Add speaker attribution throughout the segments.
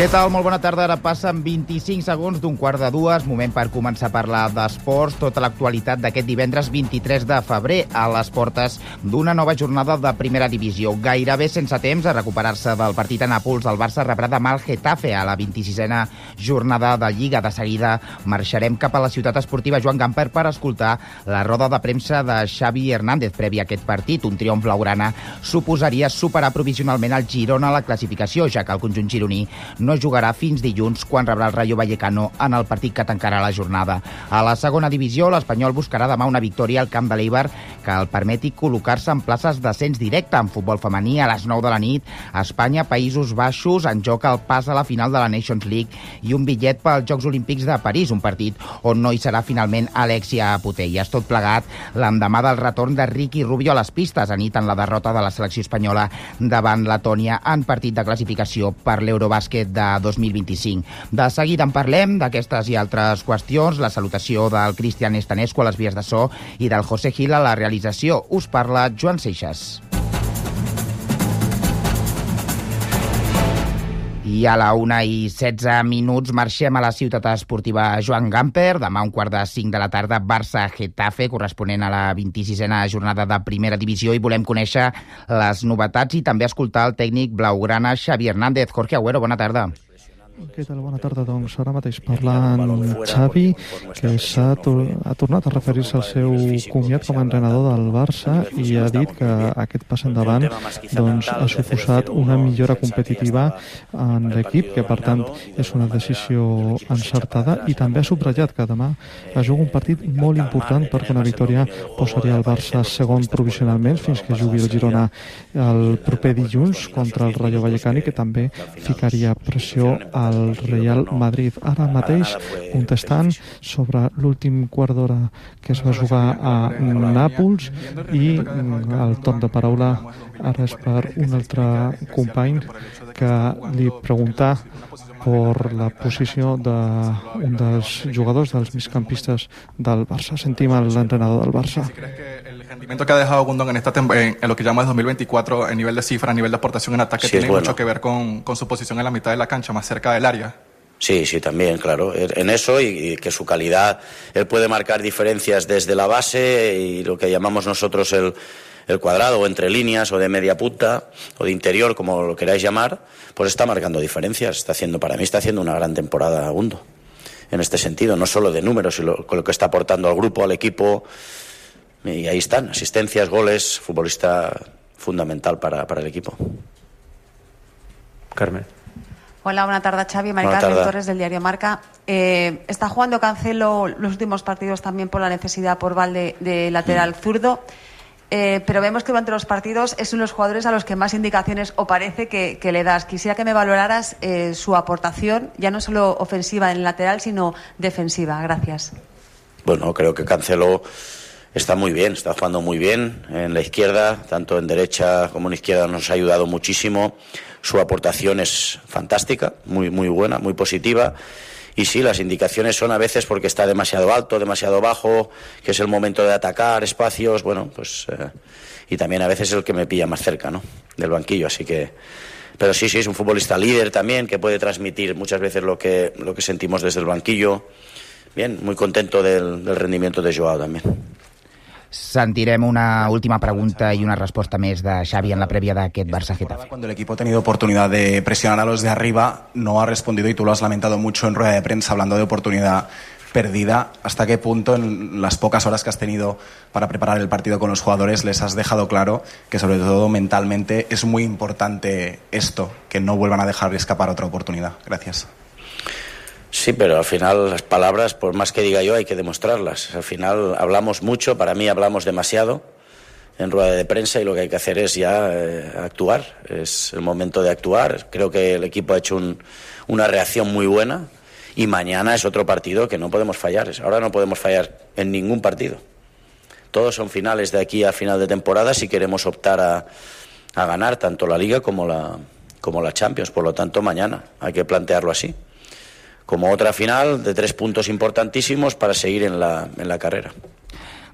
Speaker 1: Què tal? Molt bona tarda. Ara passen 25 segons d'un quart de dues. Moment per començar a parlar d'esports. Tota l'actualitat d'aquest divendres 23 de febrer a les portes d'una nova jornada de primera divisió. Gairebé sense temps a recuperar-se del partit a Nàpols, el Barça rebrà demà el Getafe a la 26a jornada de Lliga. De seguida marxarem cap a la ciutat esportiva Joan Gamper per escoltar la roda de premsa de Xavi Hernández previ a aquest partit. Un triomf blaugrana suposaria superar provisionalment el Girona a la classificació, ja que el conjunt gironí no no jugarà fins dilluns quan rebrà el Rayo Vallecano en el partit que tancarà la jornada. A la segona divisió, l'Espanyol buscarà demà una victòria al camp de l'Eibar que el permeti col·locar-se en places d'ascens directe en futbol femení a les 9 de la nit. Espanya, Països Baixos, en joc el pas a la final de la Nations League i un bitllet pels Jocs Olímpics de París, un partit on no hi serà finalment Alexia Putellas. Tot plegat l'endemà del retorn de Ricky Rubio a les pistes, a nit en la derrota de la selecció espanyola davant Letònia en partit de classificació per l'Eurobàsquet de de 2025. De seguida en parlem d'aquestes i altres qüestions, la salutació del Cristian Estanesco a les vies de so i del José Gil a la realització. Us parla Joan Seixas. I a la una i 16 minuts marxem a la ciutat esportiva Joan Gamper. Demà un quart de cinc de la tarda, Barça-Getafe, corresponent a la 26a jornada de primera divisió. I volem conèixer les novetats i també escoltar el tècnic blaugrana Xavi Hernández. Jorge Agüero, bona tarda.
Speaker 2: Què tal? Bona tarda. Doncs. Ara mateix parlant Xavi, que s'ha ha tornat a referir-se al seu comiat com a entrenador del Barça. I ha dit que aquest pas endavant doncs, ha suposat una millora competitiva en l'equip, que per tant és una decisió encertada i també ha subratllat que demà es juga un partit molt important perquè una victòria posaria el Barça segon provisionalment fins que jugui el Girona el proper dilluns contra el Rayo Vallecani que també ficaria pressió a al Real Madrid. Ara mateix contestant sobre l'últim quart d'hora que es va jugar a Nàpols i el torn de paraula ara és per un altre company que li pregunta per la posició d'un dels jugadors, dels migcampistes del Barça. Sentim l'entrenador del Barça.
Speaker 3: El rendimiento que ha dejado Gundon en, esta en, en, lo que llama 2024, en nivel de cifra, a nivel de aportación en ataque, sí, tiene bueno. mucho que ver con, con, su posición en la mitad de la cancha, más cerca del área.
Speaker 4: Sí, sí, también, claro. En eso y, y, que su calidad, él puede marcar diferencias desde la base y lo que llamamos nosotros el, el cuadrado o entre líneas o de media punta o de interior, como lo queráis llamar, pues está marcando diferencias. Está haciendo, para mí está haciendo una gran temporada Gundo. En este sentido, no solo de números, sino con lo que está aportando al grupo, al equipo. Y ahí están, asistencias, goles, futbolista fundamental para, para el equipo.
Speaker 5: Carmen.
Speaker 6: Hola, buena tarde, Xavi. María Carmen Torres, del diario Marca. Eh, está jugando Cancelo los últimos partidos también por la necesidad por Valde de lateral zurdo. Eh, pero vemos que durante los partidos es uno de los jugadores a los que más indicaciones o parece que, que le das. Quisiera que me valoraras eh, su aportación, ya no solo ofensiva en el lateral, sino defensiva. Gracias.
Speaker 4: Bueno, creo que Cancelo está muy bien, está jugando muy bien en la izquierda, tanto en derecha como en izquierda nos ha ayudado muchísimo. Su aportación es fantástica, muy, muy buena, muy positiva. Y sí, las indicaciones son a veces porque está demasiado alto, demasiado bajo, que es el momento de atacar espacios, bueno, pues. Eh, y también a veces es el que me pilla más cerca, ¿no? Del banquillo, así que. Pero sí, sí, es un futbolista líder también, que puede transmitir muchas veces lo que, lo que sentimos desde el banquillo. Bien, muy contento del, del rendimiento de Joao también.
Speaker 1: Sentirem una última pregunta y una respuesta més de Xavi en la prèvia d'aquest Barça-Getafe.
Speaker 3: Cuando el equipo ha tenido oportunidad de presionar a los de arriba, no ha respondido y tú lo has lamentado mucho en rueda de prensa hablando de oportunidad perdida. ¿Hasta qué punto en las pocas horas que has tenido para preparar el partido con los jugadores les has dejado claro que sobre todo mentalmente es muy importante esto, que no vuelvan a dejar escapar otra oportunidad? Gracias.
Speaker 4: Sí, pero al final las palabras, por más que diga yo, hay que demostrarlas. Al final hablamos mucho, para mí hablamos demasiado en rueda de prensa y lo que hay que hacer es ya eh, actuar. Es el momento de actuar. Creo que el equipo ha hecho un, una reacción muy buena y mañana es otro partido que no podemos fallar. Ahora no podemos fallar en ningún partido. Todos son finales de aquí a final de temporada si queremos optar a, a ganar tanto la Liga como la, como la Champions. Por lo tanto, mañana hay que plantearlo así. Como otra final de tres puntos importantísimos para seguir en la, en la carrera.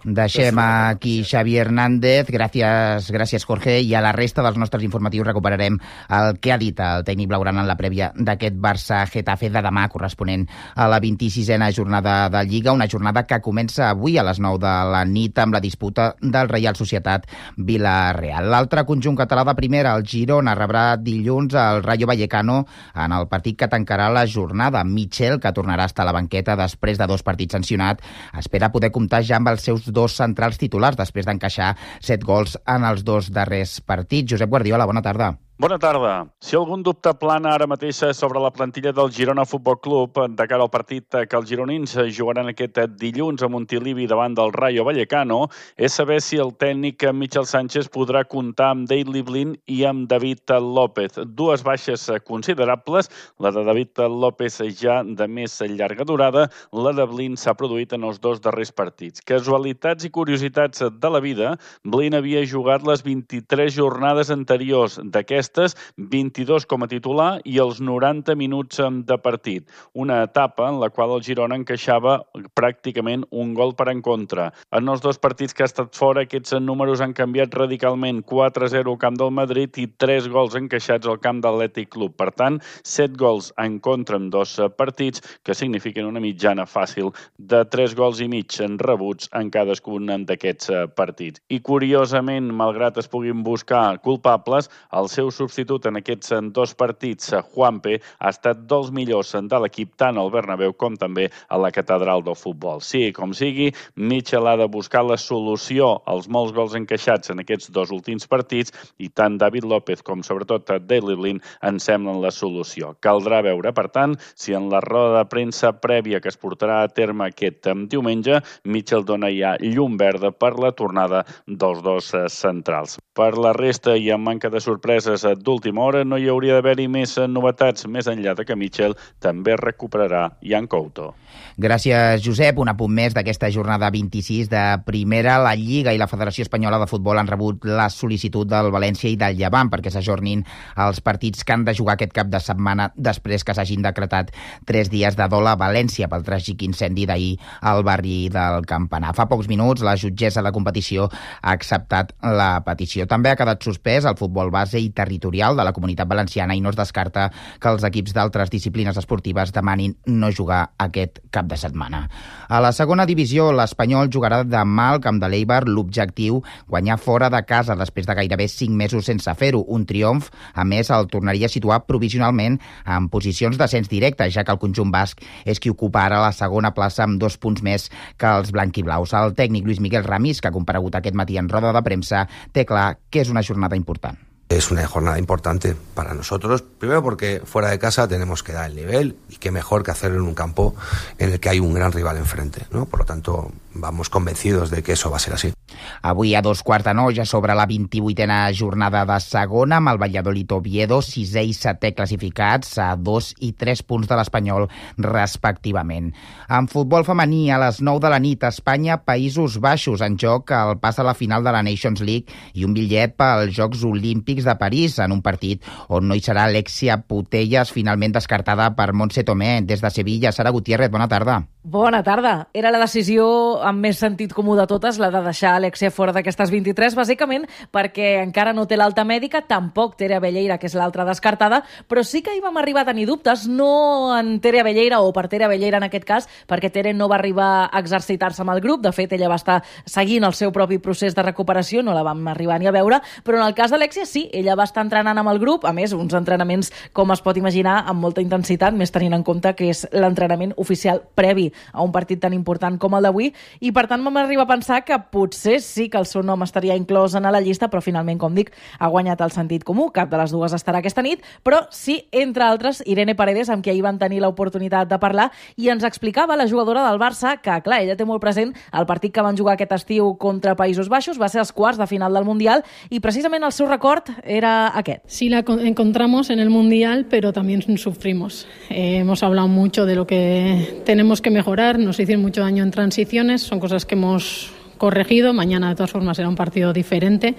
Speaker 1: Deixem aquí Xavi Hernández, gràcies, gràcies Jorge, i a la resta dels nostres informatius recuperarem el que ha dit el tècnic blaugrana en la prèvia d'aquest Barça-Getafe de demà, corresponent a la 26a jornada de Lliga, una jornada que comença avui a les 9 de la nit amb la disputa del Reial Societat Vila-real. L'altre conjunt català de primera, el Girona, rebrà dilluns el Rayo Vallecano en el partit que tancarà la jornada. Michel, que tornarà a estar a la banqueta després de dos partits sancionat, espera poder comptar ja amb els seus dos centrals titulars després d'encaixar set gols en els dos darrers partits. Josep Guardiola, bona tarda.
Speaker 5: Bona tarda. Si algun dubte plana ara mateix sobre la plantilla del Girona Futbol Club de cara al partit que els gironins jugaran aquest dilluns a Montilivi davant del Rayo Vallecano, és saber si el tècnic Michel Sánchez podrà comptar amb Dave Liblin i amb David López. Dues baixes considerables, la de David López ja de més llarga durada, la de Blin s'ha produït en els dos darrers partits. Casualitats i curiositats de la vida, Blin havia jugat les 23 jornades anteriors d'aquest aquestes, 22 com a titular i els 90 minuts de partit. Una etapa en la qual el Girona encaixava pràcticament un gol per en contra. En els dos partits que ha estat fora, aquests números han canviat radicalment. 4-0 al camp del Madrid i 3 gols encaixats al camp de l'Atlètic Club. Per tant, 7 gols en contra en dos partits, que signifiquen una mitjana fàcil de 3 gols i mig en rebuts en cadascun d'aquests partits. I curiosament, malgrat es puguin buscar culpables, el seu substitut en aquests dos partits, Juanpe, ha estat dels millors de l'equip tant al Bernabéu com també a la catedral del futbol. Sí, com sigui, Mitchell ha de buscar la solució als molts gols encaixats en aquests dos últims partits i tant David López com sobretot Daily Lin en semblen la solució. Caldrà veure, per tant, si en la roda de premsa prèvia que es portarà a terme aquest diumenge, Mitchell dona ja llum verda per la tornada dels dos eh, centrals. Per la resta i en manca de sorpreses d'última hora no hi hauria d'haver-hi més novetats més enllà de que Mitchell també recuperarà Jan Couto.
Speaker 1: Gràcies, Josep. Un apunt més d'aquesta jornada 26 de primera. La Lliga i la Federació Espanyola de Futbol han rebut la sol·licitud del València i del Llevant perquè s'ajornin els partits que han de jugar aquest cap de setmana després que s'hagin decretat tres dies de dol a València pel tràgic incendi d'ahir al barri del Campanar. Fa pocs minuts la jutgessa de competició ha acceptat la petició. També ha quedat suspès el futbol base i territorial de la comunitat valenciana i no es descarta que els equips d'altres disciplines esportives demanin no jugar aquest cap de setmana. A la segona divisió, l'Espanyol jugarà demà al camp de l'Eibar l'objectiu guanyar fora de casa després de gairebé 5 mesos sense fer-ho. Un triomf, a més, el tornaria a situar provisionalment en posicions d'ascens directe, ja que el conjunt basc és qui ocupa ara la segona plaça amb dos punts més que els blanquiblaus. El tècnic Lluís Miguel Ramis, que ha comparegut aquest matí en roda de premsa, té clar que és una jornada important.
Speaker 7: Es una jornada importante para nosotros, primero porque fuera de casa tenemos que dar el nivel y qué mejor que hacerlo en un campo en el que hay un gran rival enfrente, ¿no? Por lo tanto, vamos convencidos de que eso va a ser así.
Speaker 1: Avui a dos quarts de nou ja sobre la 28a jornada de segona amb el Valladolid Oviedo, sisè i setè classificats a dos i tres punts de l'Espanyol respectivament. En futbol femení a les 9 de la nit Espanya, Països Baixos en joc el pas a la final de la Nations League i un bitllet pels Jocs Olímpics de París en un partit on no hi serà Alexia Putelles finalment descartada per Montse Tomé des de Sevilla. Sara Gutiérrez, bona tarda.
Speaker 8: Bona tarda. Era la decisió amb més sentit comú de totes, la de deixar Alexia fora d'aquestes 23, bàsicament perquè encara no té l'alta mèdica, tampoc Tere Avelleira, que és l'altra descartada, però sí que hi vam arribar a tenir dubtes, no en Tere Avelleira o per Tere Avelleira en aquest cas, perquè Tere no va arribar a exercitar-se amb el grup, de fet ella va estar seguint el seu propi procés de recuperació, no la vam arribar ni a veure, però en el cas d'Alexia sí, ella va estar entrenant amb el grup, a més, uns entrenaments, com es pot imaginar, amb molta intensitat, més tenint en compte que és l'entrenament oficial previ a un partit tan important com el d'avui i per tant vam arribar a pensar que potser sí que el seu nom estaria inclòs en la llista però finalment, com dic, ha guanyat el sentit comú cap de les dues estarà aquesta nit però sí, entre altres, Irene Paredes amb qui ahir van tenir l'oportunitat de parlar i ens explicava la jugadora del Barça que, clar, ella té molt present el partit que van jugar aquest estiu contra Països Baixos va ser els quarts de final del Mundial i precisament el seu record era aquest.
Speaker 9: Sí, la encontramos en el Mundial, pero también sufrimos. Eh, hemos hablado mucho de lo que tenemos que mejorar mejorar, nos hicieron mucho daño en transiciones, son cosas que hemos corregido, mañana de todas formas será un partido diferente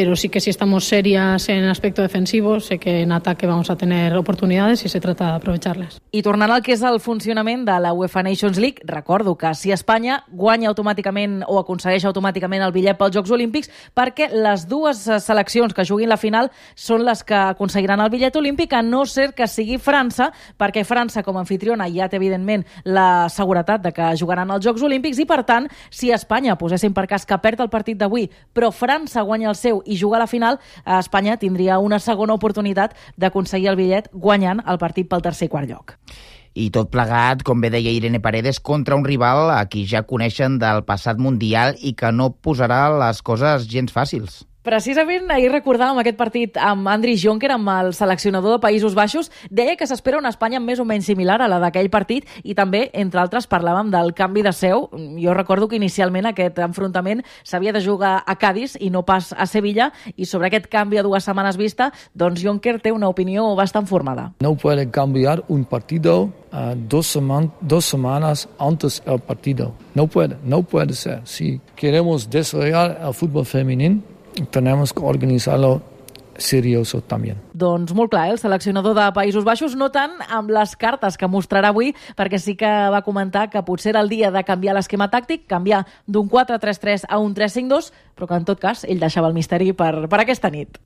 Speaker 9: pero sí que si estamos serias en el aspecto defensivo, sé que en ataque vamos a tener oportunidades y se trata de aprovecharlas.
Speaker 8: I tornant al que és el funcionament de la UEFA Nations League, recordo que si Espanya guanya automàticament o aconsegueix automàticament el bitllet pels Jocs Olímpics, perquè les dues seleccions que juguin la final són les que aconseguiran el bitllet olímpic, a no ser que sigui França, perquè França, com a anfitriona, ja té, evidentment, la seguretat de que jugaran els Jocs Olímpics i, per tant, si Espanya posessin per cas que perd el partit d'avui, però França guanya el seu i juga a la final, Espanya tindria una segona oportunitat d'aconseguir el bitllet guanyant el partit pel tercer i quart lloc.
Speaker 1: I tot plegat, com bé deia Irene Paredes, contra un rival a qui ja coneixen del passat Mundial i que no posarà les coses gens fàcils.
Speaker 8: Precisament ahir recordàvem aquest partit amb Andri Jonker, amb el seleccionador de Països Baixos. Deia que s'espera una Espanya més o menys similar a la d'aquell partit i també, entre altres, parlàvem del canvi de seu. Jo recordo que inicialment aquest enfrontament s'havia de jugar a Cádiz i no pas a Sevilla i sobre aquest canvi a dues setmanes vista, doncs Jonker té una opinió bastant formada.
Speaker 10: No puede cambiar un partido uh, dos, seman dos semanas antes del partido. No puede, no puede ser. Si queremos desarrollar el fútbol femenino, tenemos que organizarlo serioso també.
Speaker 8: Doncs molt clar, eh? el seleccionador de Països Baixos, no tant amb les cartes que mostrarà avui, perquè sí que va comentar que potser era el dia de canviar l'esquema tàctic, canviar d'un 4-3-3 a un 3-5-2, però que en tot cas ell deixava el misteri per, per aquesta nit.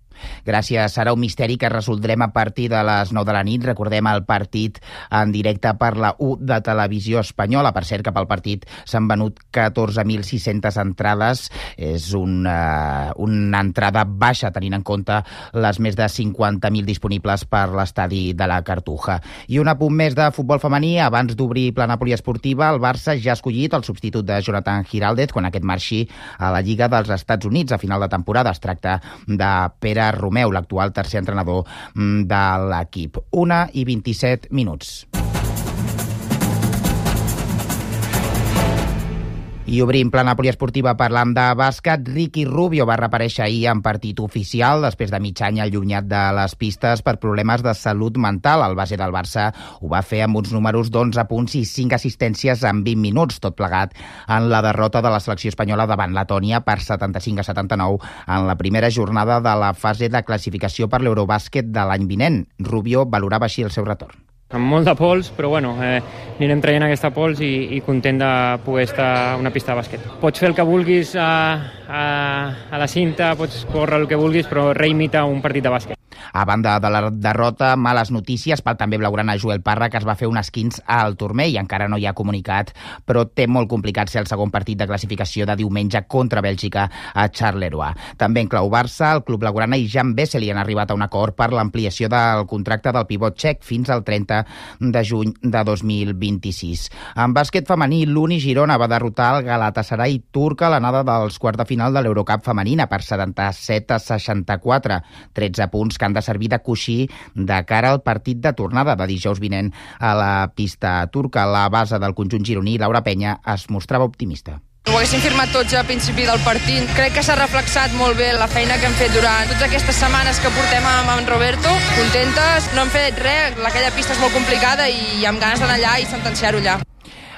Speaker 1: Gràcies. Serà un misteri que resoldrem a partir de les 9 de la nit. Recordem el partit en directe per la U de Televisió Espanyola. Per cert, que pel partit s'han venut 14.600 entrades. És una, una entrada baixa, tenint en compte les més de 50.000 disponibles per l'estadi de la Cartuja. I un apunt més de futbol femení. Abans d'obrir plana poliesportiva, el Barça ja ha escollit el substitut de Jonathan Giraldez quan aquest marxi a la Lliga dels Estats Units a final de temporada. Es tracta de Pere Romeu, l'actual tercer entrenador mm, de l'equip. Una i 27 minuts. I obrim plana poliesportiva parlant de bàsquet. Ricky Rubio va reaparèixer ahir en partit oficial després de mig any allunyat de les pistes per problemes de salut mental. El base del Barça ho va fer amb uns números d'11 punts i 5 assistències en 20 minuts, tot plegat en la derrota de la selecció espanyola davant Letònia per 75 a 79 en la primera jornada de la fase de classificació per l'Eurobàsquet de l'any vinent. Rubio valorava així el seu retorn
Speaker 11: amb molt de pols, però bueno, eh, anirem traient aquesta pols i, i content de poder estar a una pista de bàsquet. Pots fer el que vulguis a, a, a la cinta, pots córrer el que vulguis, però reimita un partit de bàsquet.
Speaker 1: A banda de la derrota, males notícies pel també blaugrana Joel Parra, que es va fer un esquins al turmell i encara no hi ha comunicat, però té molt complicat ser el segon partit de classificació de diumenge contra Bèlgica a Charleroi. També en clau Barça, el club blaugrana i Jan Besseli han arribat a un acord per l'ampliació del contracte del pivot txec fins al 30 de juny de 2026. En bàsquet femení, l'Uni Girona va derrotar el Galatasaray turc a l'anada dels quarts de final de l'Eurocup femenina per 77 a 64, 13 punts que han de servir de coixí de cara al partit de tornada de dijous vinent a la pista turca. La base del conjunt gironí, Laura Penya, es mostrava optimista.
Speaker 12: Ho haguéssim firmat tots a principi del partit. Crec que s'ha reflexat molt bé la feina que hem fet durant totes aquestes setmanes que portem amb en Roberto. Contentes, no hem fet res, aquella pista és molt complicada i amb ganes d'anar allà i sentenciar-ho allà.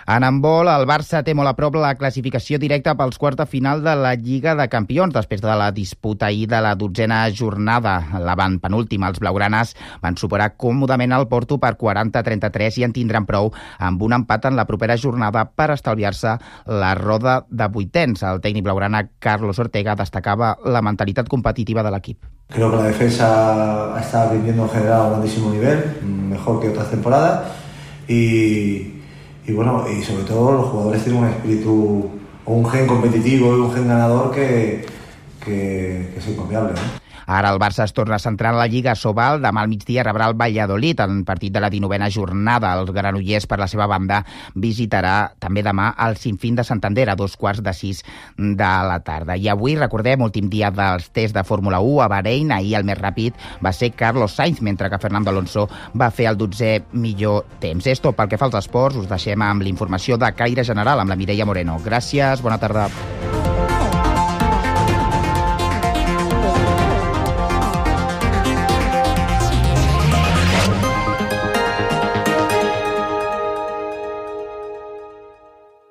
Speaker 1: En handbol, el Barça té molt a prop la classificació directa pels quarts de final de la Lliga de Campions, després de la disputa ahir de la dotzena jornada. L'avant penúltima, els blaugranes van superar còmodament el Porto per 40-33 i en tindran prou amb un empat en la propera jornada per estalviar-se la roda de vuitens. El tècnic blaugrana Carlos Ortega destacava la mentalitat competitiva de l'equip.
Speaker 13: Creo que la defensa está rindiendo en general a un grandísimo nivel, mejor que otras temporadas, y, y bueno, y sobre todo los jugadores tienen un espíritu o un gen competitivo y un gen ganador que, que, es incopiable. ¿no?
Speaker 1: Ara el Barça es torna a centrar en la Lliga Sobal. Demà al migdia rebrà el Valladolid en partit de la 19a jornada. El Granollers, per la seva banda, visitarà també demà el Sinfín de Santander a dos quarts de sis de la tarda. I avui, recordem, últim dia dels tests de Fórmula 1 a Bahrein. Ahir el més ràpid va ser Carlos Sainz, mentre que Fernando Alonso va fer el 12è millor temps. És tot pel que fa als esports. Us deixem amb l'informació de Caire General amb la Mireia Moreno. Gràcies, bona tarda.